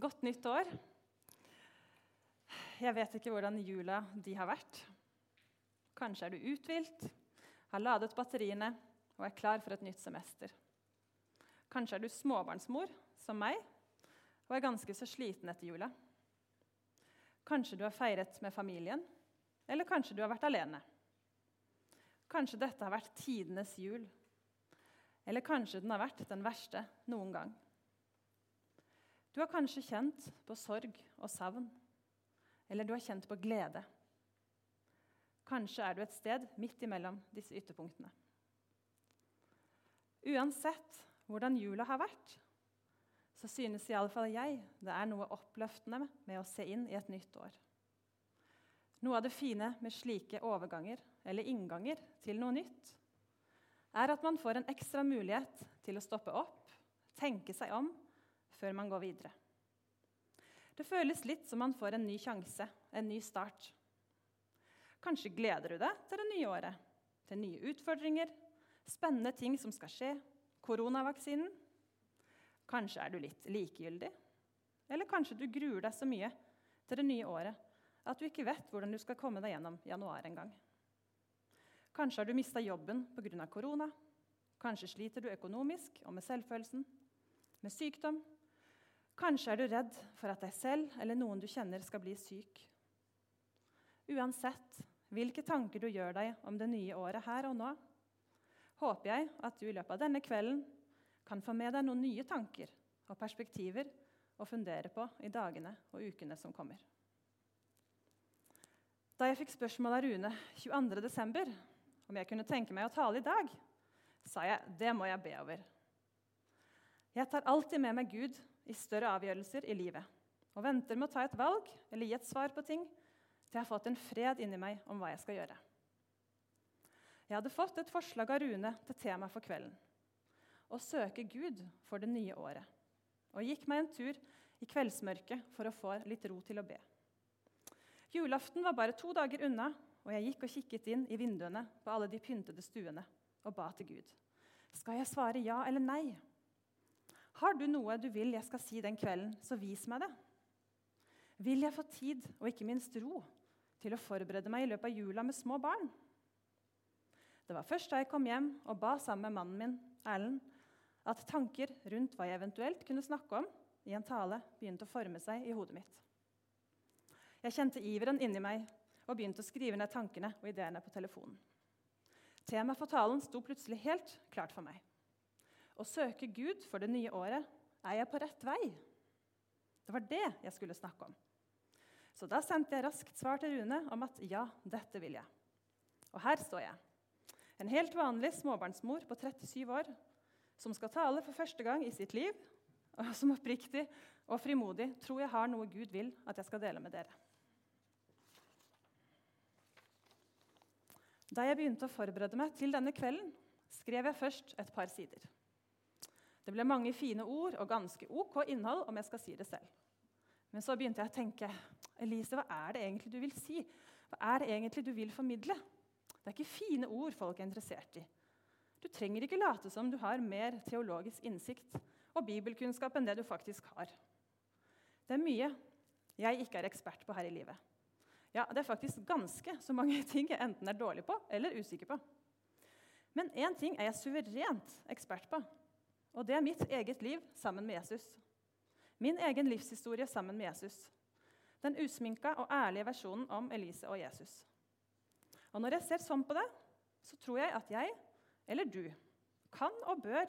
Godt nytt år. Jeg vet ikke hvordan jula de har vært. Kanskje er du uthvilt, har ladet batteriene og er klar for et nytt semester. Kanskje er du småbarnsmor, som meg, og er ganske så sliten etter jula. Kanskje du har feiret med familien, eller kanskje du har vært alene. Kanskje dette har vært tidenes jul, eller kanskje den har vært den verste noen gang. Du har kanskje kjent på sorg og savn, eller du har kjent på glede. Kanskje er du et sted midt imellom disse ytterpunktene. Uansett hvordan jula har vært, så synes i alle fall jeg det er noe oppløftende med å se inn i et nytt år. Noe av det fine med slike overganger eller innganger til noe nytt er at man får en ekstra mulighet til å stoppe opp, tenke seg om før man går videre. Det føles litt som man får en ny sjanse, en ny start. Kanskje gleder du deg til det nye året, til nye utfordringer, spennende ting som skal skje, koronavaksinen. Kanskje er du litt likegyldig, eller kanskje du gruer deg så mye til det nye året at du ikke vet hvordan du skal komme deg gjennom januar en gang. Kanskje har du mista jobben pga. korona. Kanskje sliter du økonomisk og med selvfølelsen, med sykdom Kanskje er du redd for at deg selv eller noen du kjenner, skal bli syk. Uansett hvilke tanker du gjør deg om det nye året her og nå, håper jeg at du i løpet av denne kvelden kan få med deg noen nye tanker og perspektiver å fundere på i dagene og ukene som kommer. Da jeg fikk spørsmål av Rune 22.12. om jeg kunne tenke meg å tale i dag, sa jeg det må jeg be over. Jeg tar alltid med meg Gud i større avgjørelser i livet og venter med å ta et valg eller gi et svar på ting til jeg har fått en fred inni meg om hva jeg skal gjøre. Jeg hadde fått et forslag av Rune til tema for kvelden. Å søke Gud for det nye året. Og gikk meg en tur i kveldsmørket for å få litt ro til å be. Julaften var bare to dager unna, og jeg gikk og kikket inn i vinduene på alle de pyntede stuene og ba til Gud. Skal jeg svare ja eller nei? Har du noe du vil jeg skal si den kvelden, så vis meg det. Vil jeg få tid, og ikke minst ro, til å forberede meg i løpet av jula med små barn? Det var først da jeg kom hjem og ba sammen med mannen min, Erlend, at tanker rundt hva jeg eventuelt kunne snakke om i en tale, begynte å forme seg i hodet mitt. Jeg kjente iveren inni meg og begynte å skrive ned tankene og ideene på telefonen. Temaet for talen sto plutselig helt klart for meg. Å søke Gud for det nye året er jeg på rett vei. Det var det jeg skulle snakke om. Så da sendte jeg raskt svar til Rune om at ja, dette vil jeg. Og her står jeg. En helt vanlig småbarnsmor på 37 år som skal tale for første gang i sitt liv, og som oppriktig og frimodig tror jeg har noe Gud vil at jeg skal dele med dere. Da jeg begynte å forberede meg til denne kvelden, skrev jeg først et par sider. Det ble mange fine ord og ganske ok innhold, om jeg skal si det selv. Men så begynte jeg å tenke Elise, hva er det egentlig du vil si? Hva er det egentlig du vil formidle? Det er ikke fine ord folk er interessert i. Du trenger ikke late som du har mer teologisk innsikt og bibelkunnskap enn det du faktisk har. Det er mye jeg ikke er ekspert på her i livet. Ja, Det er faktisk ganske så mange ting jeg enten er dårlig på eller usikker på. Men én ting er jeg suverent ekspert på, og det er mitt eget liv sammen med Jesus. Min egen livshistorie sammen med Jesus. Den usminka og ærlige versjonen om Elise og Jesus. Og Når jeg ser sånn på det, så tror jeg at jeg, eller du, kan og bør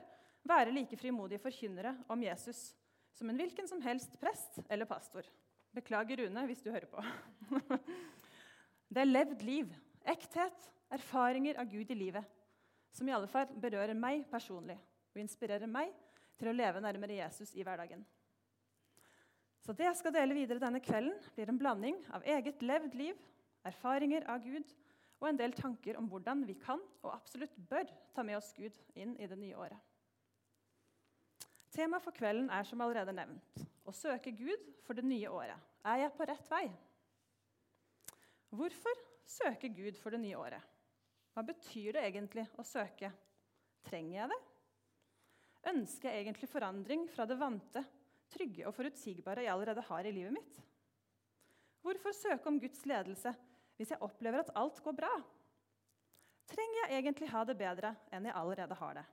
være like frimodige forkynnere om Jesus som en hvilken som helst prest eller pastor. Beklager, Rune, hvis du hører på. Det er levd liv, ekthet, erfaringer av Gud i livet, som i alle fall berører meg personlig og inspirerer meg til å leve nærmere Jesus i hverdagen. Så det jeg skal dele videre denne kvelden, blir en blanding av eget levd liv, erfaringer av Gud og en del tanker om hvordan vi kan og absolutt bør ta med oss Gud inn i det nye året. Temaet for kvelden er som allerede nevnt å søke Gud for det nye året. Er jeg på rett vei? Hvorfor søke Gud for det nye året? Hva betyr det egentlig å søke? Trenger jeg det? Ønsker jeg egentlig forandring fra det vante trygge og forutsigbare jeg allerede har i livet mitt? Hvorfor søke om Guds ledelse hvis jeg opplever at alt går bra? Trenger jeg egentlig ha det bedre enn jeg allerede har det?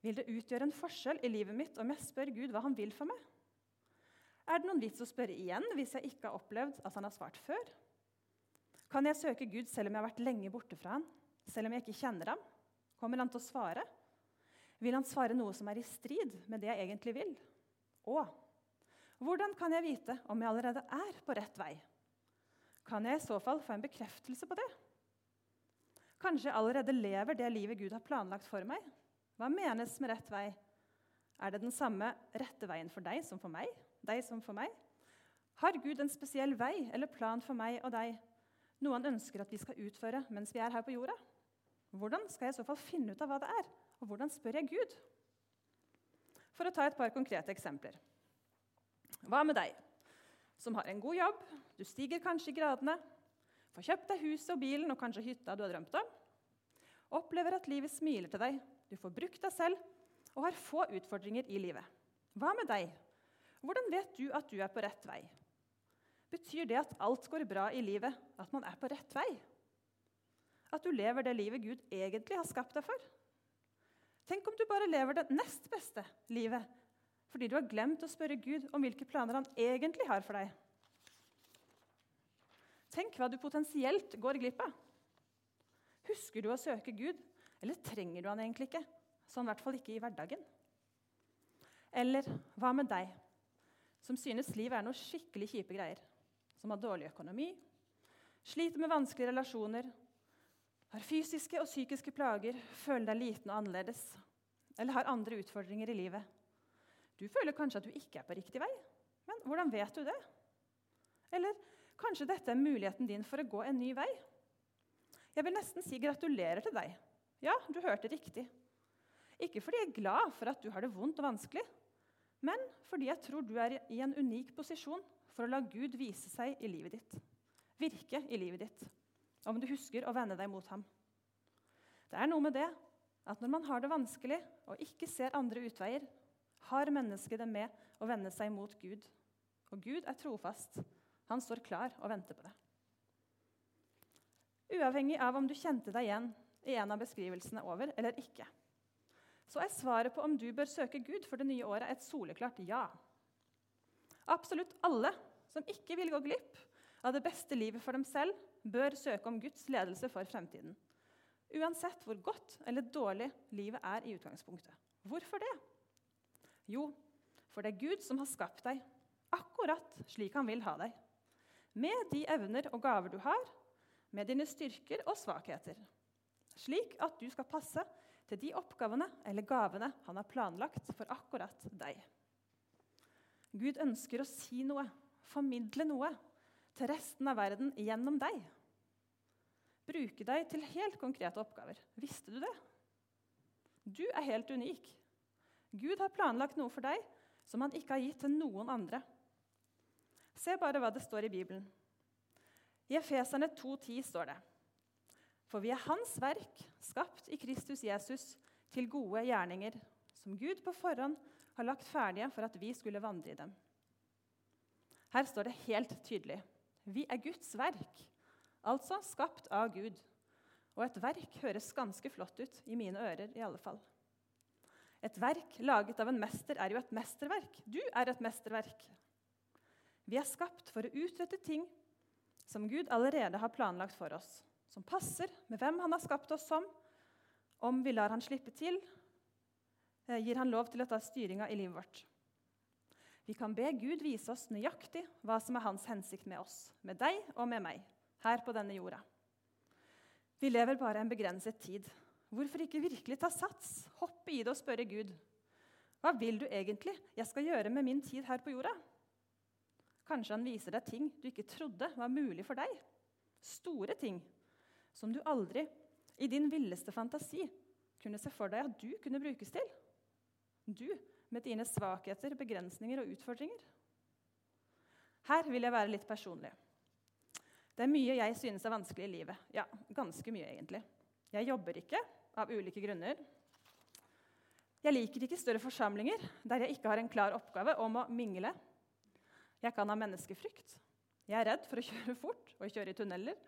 Vil det utgjøre en forskjell i livet mitt om jeg spør Gud hva han vil for meg? Er det noen vits å spørre igjen hvis jeg ikke har opplevd at han har svart før? Kan jeg søke Gud selv om jeg har vært lenge borte fra han? Selv om jeg ikke kjenner ham? Kommer han til å svare? Vil han svare noe som er i strid med det jeg egentlig vil? Og hvordan kan jeg vite om jeg allerede er på rett vei? Kan jeg i så fall få en bekreftelse på det? Kanskje jeg allerede lever det livet Gud har planlagt for meg? Hva menes med rett vei? Er det den samme rette veien for deg som for meg? Deg som for meg? Har Gud en spesiell vei eller plan for meg og deg? Noe han ønsker at vi skal utføre mens vi er her på jorda? Hvordan skal jeg i så fall finne ut av hva det er? Og hvordan spør jeg Gud? For å ta et par konkrete eksempler. Hva med deg som har en god jobb, du stiger kanskje i gradene, får kjøpt deg huset og bilen og kanskje hytta du har drømt om, opplever at livet smiler til deg, du får brukt deg selv og har få utfordringer i livet. Hva med deg? Hvordan vet du at du er på rett vei? Betyr det at alt går bra i livet, at man er på rett vei? At du lever det livet Gud egentlig har skapt deg for? Tenk om du bare lever det nest beste livet fordi du har glemt å spørre Gud om hvilke planer han egentlig har for deg. Tenk hva du potensielt går glipp av. Husker du å søke Gud, eller trenger du han egentlig ikke? Sånn i hvert fall ikke i hverdagen. Eller hva med deg, som synes livet er noe skikkelig kjipe greier? Som har dårlig økonomi, sliter med vanskelige relasjoner, har fysiske og psykiske plager, føler deg liten og annerledes, eller har andre utfordringer i livet. Du føler kanskje at du ikke er på riktig vei, men hvordan vet du det? Eller kanskje dette er muligheten din for å gå en ny vei? Jeg vil nesten si gratulerer til deg. Ja, du hørte riktig. Ikke fordi jeg er glad for at du har det vondt og vanskelig, men fordi jeg tror du er i en unik posisjon for å la Gud vise seg i livet ditt, virke i livet ditt om du husker å vende deg mot ham. Det er noe med det at når man har det vanskelig og ikke ser andre utveier, har mennesket det med å vende seg mot Gud. Og Gud er trofast. Han står klar og venter på det. Uavhengig av om du kjente deg igjen i en av beskrivelsene over eller ikke, så er svaret på om du bør søke Gud for det nye året, et soleklart ja. Absolutt alle som ikke vil gå glipp av det beste livet for dem selv, bør søke om Guds ledelse for fremtiden. Uansett hvor godt eller dårlig livet er i utgangspunktet. Hvorfor det? Jo, for det er Gud som har skapt deg akkurat slik han vil ha deg. Med de evner og gaver du har, med dine styrker og svakheter. Slik at du skal passe til de oppgavene eller gavene han har planlagt for akkurat deg. Gud ønsker å si noe, formidle noe, til resten av verden gjennom deg. Bruke deg til helt konkrete oppgaver. Visste du det? Du er helt unik. Gud har planlagt noe for deg som han ikke har gitt til noen andre. Se bare hva det står i Bibelen. I Efeserne 2,10 står det For vi er Hans verk, skapt i Kristus Jesus, til gode gjerninger, som Gud på forhånd har lagt ferdige for at vi skulle vandre i dem. Her står det helt tydelig vi er Guds verk, altså skapt av Gud. Og et verk høres ganske flott ut, i mine ører i alle fall. Et verk laget av en mester er jo et mesterverk. Du er et mesterverk. Vi er skapt for å utrette ting som Gud allerede har planlagt for oss, som passer med hvem han har skapt oss som. Om vi lar han slippe til, eh, gir han lov til å ta styringa i livet vårt. Vi kan be Gud vise oss nøyaktig hva som er hans hensikt med oss, med deg og med meg, her på denne jorda. Vi lever bare en begrenset tid. Hvorfor ikke virkelig ta sats, hoppe i det og spørre Gud? Hva vil du egentlig jeg skal gjøre med min tid her på jorda? Kanskje han viser deg ting du ikke trodde var mulig for deg. Store ting som du aldri i din villeste fantasi kunne se for deg at du kunne brukes til. Du med dine svakheter, begrensninger og utfordringer? Her vil jeg være litt personlig. Det er mye jeg synes er vanskelig i livet. Ja, ganske mye, egentlig. Jeg jobber ikke av ulike grunner. Jeg liker ikke større forsamlinger der jeg ikke har en klar oppgave om å mingle. Jeg kan ha menneskefrykt. Jeg er redd for å kjøre fort og kjøre i tunneler.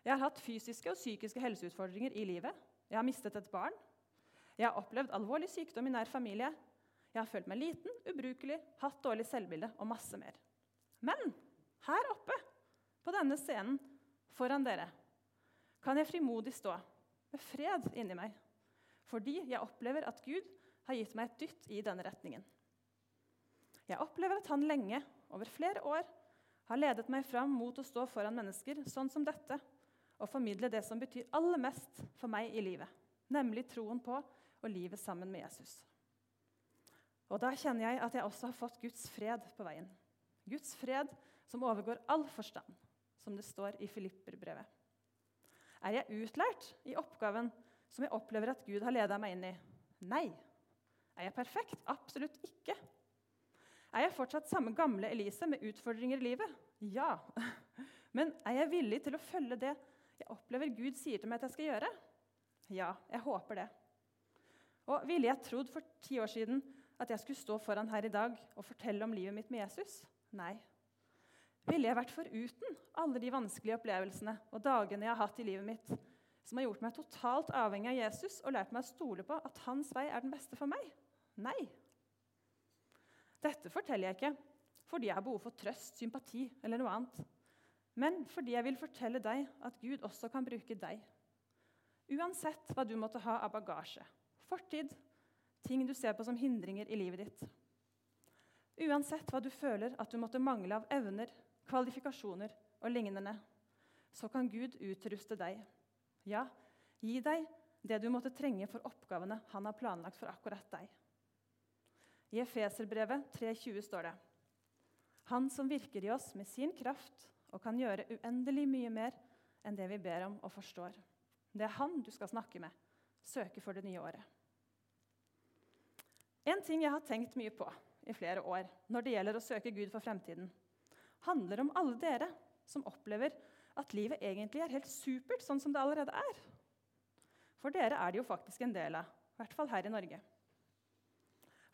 Jeg har hatt fysiske og psykiske helseutfordringer i livet. Jeg har mistet et barn. Jeg har opplevd alvorlig sykdom i nær familie. Jeg har følt meg liten, ubrukelig, hatt dårlig selvbilde og masse mer. Men her oppe på denne scenen foran dere kan jeg frimodig stå med fred inni meg fordi jeg opplever at Gud har gitt meg et dytt i denne retningen. Jeg opplever at han lenge, over flere år, har ledet meg fram mot å stå foran mennesker sånn som dette og formidle det som betyr aller mest for meg i livet, nemlig troen på og livet sammen med Jesus. Og da kjenner jeg at jeg også har fått Guds fred på veien. Guds fred som overgår all forstand, som det står i Filipperbrevet. Er jeg utlært i oppgaven som jeg opplever at Gud har leda meg inn i? Nei. Er jeg perfekt? Absolutt ikke. Er jeg fortsatt samme gamle Elise med utfordringer i livet? Ja. Men er jeg villig til å følge det jeg opplever Gud sier til meg at jeg skal gjøre? Ja, jeg håper det. Og Ville jeg trodd for ti år siden at jeg skulle stå foran her i dag og fortelle om livet mitt med Jesus? Nei. Ville jeg vært foruten alle de vanskelige opplevelsene og dagene jeg har hatt i livet mitt, som har gjort meg totalt avhengig av Jesus og lært meg å stole på at hans vei er den beste for meg? Nei. Dette forteller jeg ikke fordi jeg har behov for trøst, sympati eller noe annet, men fordi jeg vil fortelle deg at Gud også kan bruke deg. Uansett hva du måtte ha av bagasje, fortid, ting du ser på som hindringer i livet ditt. Uansett hva du føler at du måtte mangle av evner, kvalifikasjoner og lignende, så kan Gud utruste deg. Ja, gi deg det du måtte trenge for oppgavene han har planlagt for akkurat deg. I Efeserbrevet 3,20 står det Han som virker i oss med sin kraft og kan gjøre uendelig mye mer enn det vi ber om og forstår. Det er han du skal snakke med, søke for det nye året. En ting jeg har tenkt mye på i flere år når det gjelder å søke Gud for fremtiden, handler om alle dere som opplever at livet egentlig er helt supert sånn som det allerede er. For dere er det jo faktisk en del av, i hvert fall her i Norge.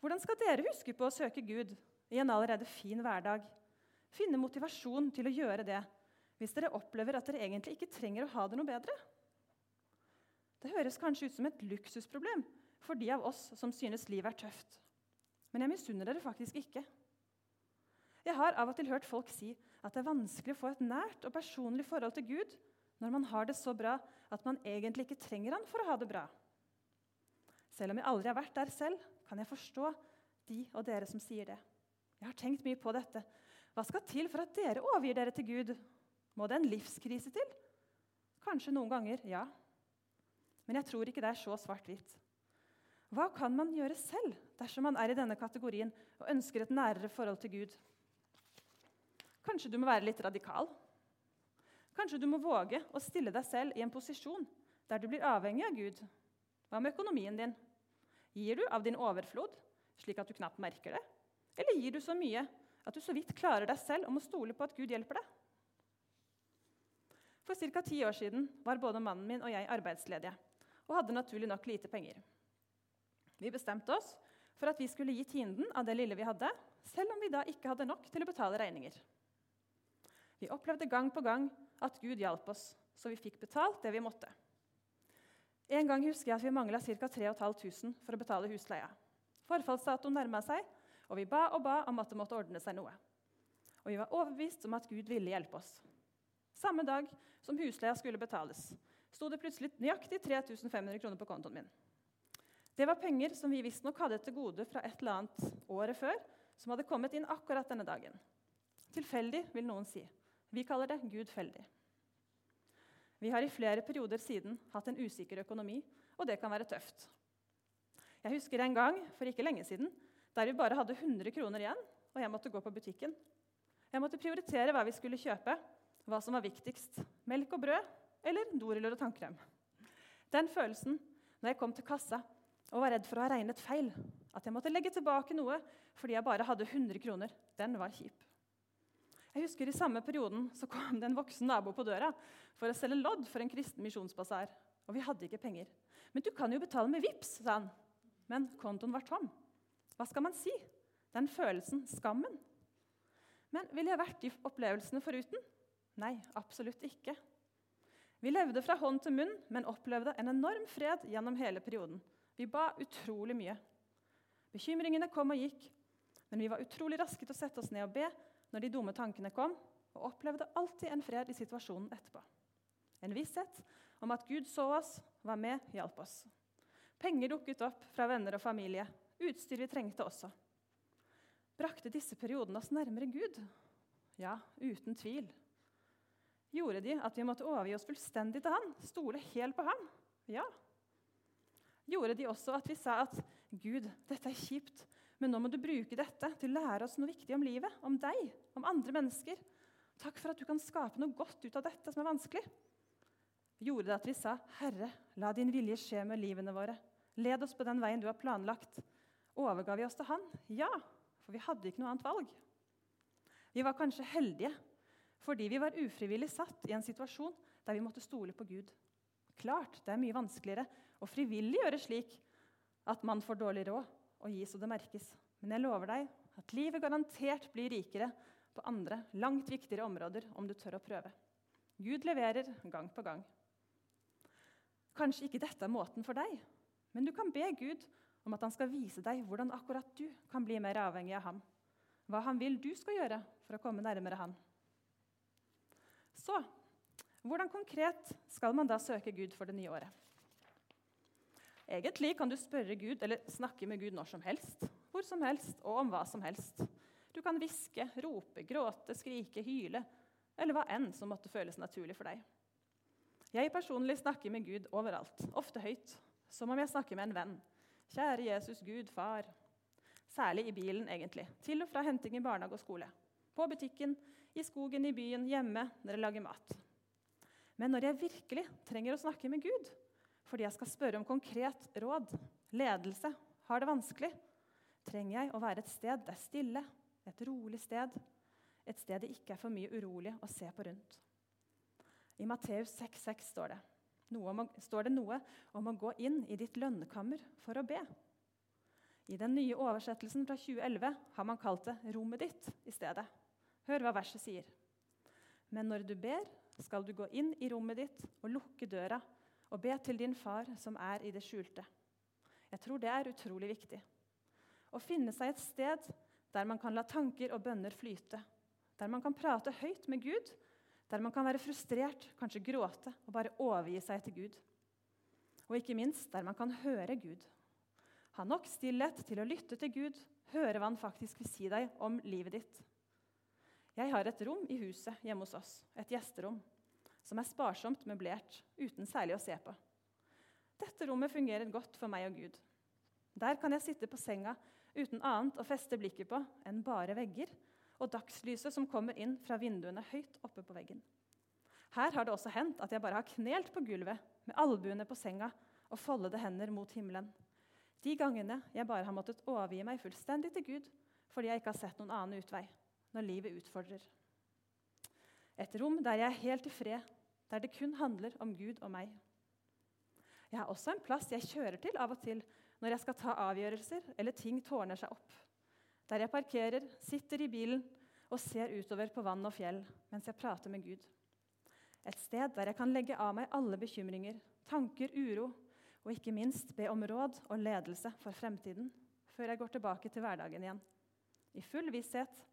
Hvordan skal dere huske på å søke Gud i en allerede fin hverdag? Finne motivasjon til å gjøre det hvis dere opplever at dere egentlig ikke trenger å ha det noe bedre? Det høres kanskje ut som et luksusproblem for de av oss som synes livet er tøft. Men jeg misunner dere faktisk ikke. Jeg har av og til hørt folk si at det er vanskelig å få et nært og personlig forhold til Gud når man har det så bra at man egentlig ikke trenger han for å ha det bra. Selv om jeg aldri har vært der selv, kan jeg forstå de og dere som sier det. Jeg har tenkt mye på dette. Hva skal til for at dere overgir dere til Gud? Må det en livskrise til? Kanskje noen ganger, ja. Men jeg tror ikke det er så svart-hvitt. Hva kan man gjøre selv dersom man er i denne kategorien og ønsker et nærere forhold til Gud? Kanskje du må være litt radikal? Kanskje du må våge å stille deg selv i en posisjon der du blir avhengig av Gud? Hva med økonomien din? Gir du av din overflod, slik at du knapt merker det? Eller gir du så mye at du så vidt klarer deg selv om å stole på at Gud hjelper deg? For ca. ti år siden var både mannen min og jeg arbeidsledige og hadde naturlig nok lite penger. Vi bestemte oss for at vi skulle gi tienden av det lille vi hadde, selv om vi da ikke hadde nok til å betale regninger. Vi opplevde gang på gang at Gud hjalp oss, så vi fikk betalt det vi måtte. En gang husker jeg at vi mangla ca. 3500 for å betale husleia. Forfallsdatoen nærma seg, og vi ba og ba om at det måtte ordne seg noe. Og vi var overbevist om at Gud ville hjelpe oss. Samme dag som husleia skulle betales, sto det plutselig nøyaktig 3500 kroner på kontoen min. Det var penger som vi visstnok hadde til gode fra et eller annet året før, som hadde kommet inn akkurat denne dagen. Tilfeldig, vil noen si. Vi kaller det gudfeldig. Vi har i flere perioder siden hatt en usikker økonomi, og det kan være tøft. Jeg husker en gang for ikke lenge siden, der vi bare hadde 100 kroner igjen, og jeg måtte gå på butikken. Jeg måtte prioritere hva vi skulle kjøpe, hva som var viktigst. Melk og brød eller doruller og tannkrem. Den følelsen når jeg kom til kassa og var redd for å ha regnet feil, at jeg måtte legge tilbake noe fordi jeg bare hadde 100 kroner, den var kjip. Jeg husker I samme perioden så kom det en voksen nabo på døra for å selge lodd for en kristen misjonsbasar. Og vi hadde ikke penger. 'Men du kan jo betale med VIPS, sa han. men kontoen var tom. Hva skal man si? Den følelsen, skammen. Men ville jeg vært de opplevelsene foruten? Nei, absolutt ikke. Vi levde fra hånd til munn, men opplevde en enorm fred gjennom hele perioden. Vi ba utrolig mye. Bekymringene kom og gikk, men vi var utrolig raske til å sette oss ned og be når de dumme tankene kom, og opplevde alltid en fred i situasjonen etterpå. En visshet om at Gud så oss, var med, hjalp oss. Penger dukket opp fra venner og familie. Utstyr vi trengte også. Brakte disse periodene oss nærmere Gud? Ja, uten tvil. Gjorde de at vi måtte overgi oss fullstendig til Han? Stole helt på Han? Ja. Gjorde de også at vi sa at Gud, dette er kjipt, men nå må du bruke dette til å lære oss noe viktig om livet, om deg, om andre mennesker. Takk for at du kan skape noe godt ut av dette som er vanskelig. Gjorde det at vi sa, Herre, la din vilje skje med livene våre. Led oss på den veien du har planlagt. Overga vi oss til Han? Ja, for vi hadde ikke noe annet valg. Vi var kanskje heldige fordi vi var ufrivillig satt i en situasjon der vi måtte stole på Gud. Klart, det er mye vanskeligere å frivillig gjøre slik at man får dårlig råd og gi så det merkes. Men jeg lover deg at livet garantert blir rikere på andre, langt viktigere områder om du tør å prøve. Gud leverer gang på gang. Kanskje ikke dette er måten for deg, men du kan be Gud om at han skal vise deg hvordan akkurat du kan bli mer avhengig av ham. Hva han vil du skal gjøre for å komme nærmere han. Så hvordan konkret skal man da søke Gud for det nye året? Egentlig kan du spørre Gud eller snakke med Gud når som helst, hvor som helst og om hva som helst. Du kan hviske, rope, gråte, skrike, hyle eller hva enn som måtte føles naturlig for deg. Jeg personlig snakker med Gud overalt, ofte høyt, som om jeg snakker med en venn. Kjære Jesus, Gud, far. Særlig i bilen, egentlig. Til og fra henting i barnehage og skole. På butikken, i skogen, i byen, hjemme, når jeg lager mat. Men når jeg virkelig trenger å snakke med Gud, fordi jeg skal spørre om konkret råd, ledelse, har det vanskelig, trenger jeg å være et sted det er stille, et rolig sted, et sted det ikke er for mye urolig å se på rundt. I Matteus 6,6 står, står det noe om å gå inn i ditt lønnekammer for å be. I den nye oversettelsen fra 2011 har man kalt det 'rommet ditt' i stedet. Hør hva verset sier. Men når du ber, skal du gå inn i rommet ditt og lukke døra og be til din far som er i det skjulte. Jeg tror det er utrolig viktig. Å finne seg et sted der man kan la tanker og bønner flyte. Der man kan prate høyt med Gud, der man kan være frustrert, kanskje gråte og bare overgi seg til Gud. Og ikke minst der man kan høre Gud. Ha nok stillhet til å lytte til Gud, høre hva han faktisk vil si deg om livet ditt. Jeg har et rom i huset hjemme hos oss, et gjesterom som er sparsomt møblert, uten særlig å se på. Dette rommet fungerer godt for meg og Gud. Der kan jeg sitte på senga uten annet å feste blikket på enn bare vegger og dagslyset som kommer inn fra vinduene høyt oppe på veggen. Her har det også hendt at jeg bare har knelt på gulvet med albuene på senga og foldede hender mot himmelen. De gangene jeg bare har måttet overgi meg fullstendig til Gud fordi jeg ikke har sett noen annen utvei når livet utfordrer. Et rom der jeg er helt i fred der det kun handler om Gud og meg. Jeg har også en plass jeg kjører til av og til når jeg skal ta avgjørelser eller ting tårner seg opp. Der jeg parkerer, sitter i bilen og ser utover på vann og fjell mens jeg prater med Gud. Et sted der jeg kan legge av meg alle bekymringer, tanker, uro og ikke minst be om råd og ledelse for fremtiden før jeg går tilbake til hverdagen igjen. I full visshet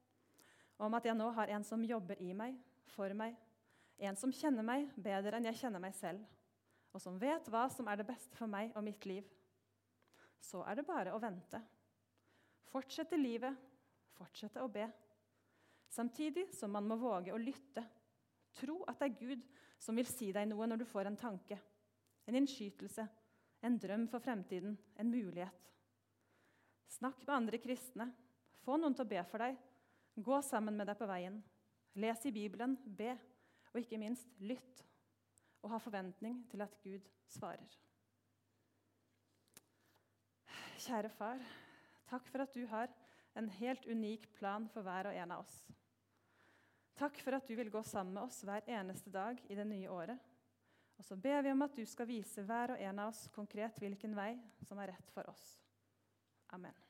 om at jeg nå har en som jobber i meg, for meg en som kjenner meg bedre enn jeg kjenner meg selv, og som vet hva som er det beste for meg og mitt liv. Så er det bare å vente. Fortsette livet, fortsette å be. Samtidig som man må våge å lytte. Tro at det er Gud som vil si deg noe når du får en tanke, en innskytelse, en drøm for fremtiden, en mulighet. Snakk med andre kristne. Få noen til å be for deg. Gå sammen med deg på veien. Les i Bibelen. Be og ikke minst lytt og ha forventning til at Gud svarer. Kjære far, takk for at du har en helt unik plan for hver og en av oss. Takk for at du vil gå sammen med oss hver eneste dag i det nye året. Og så ber vi om at du skal vise hver og en av oss konkret hvilken vei som er rett for oss. Amen.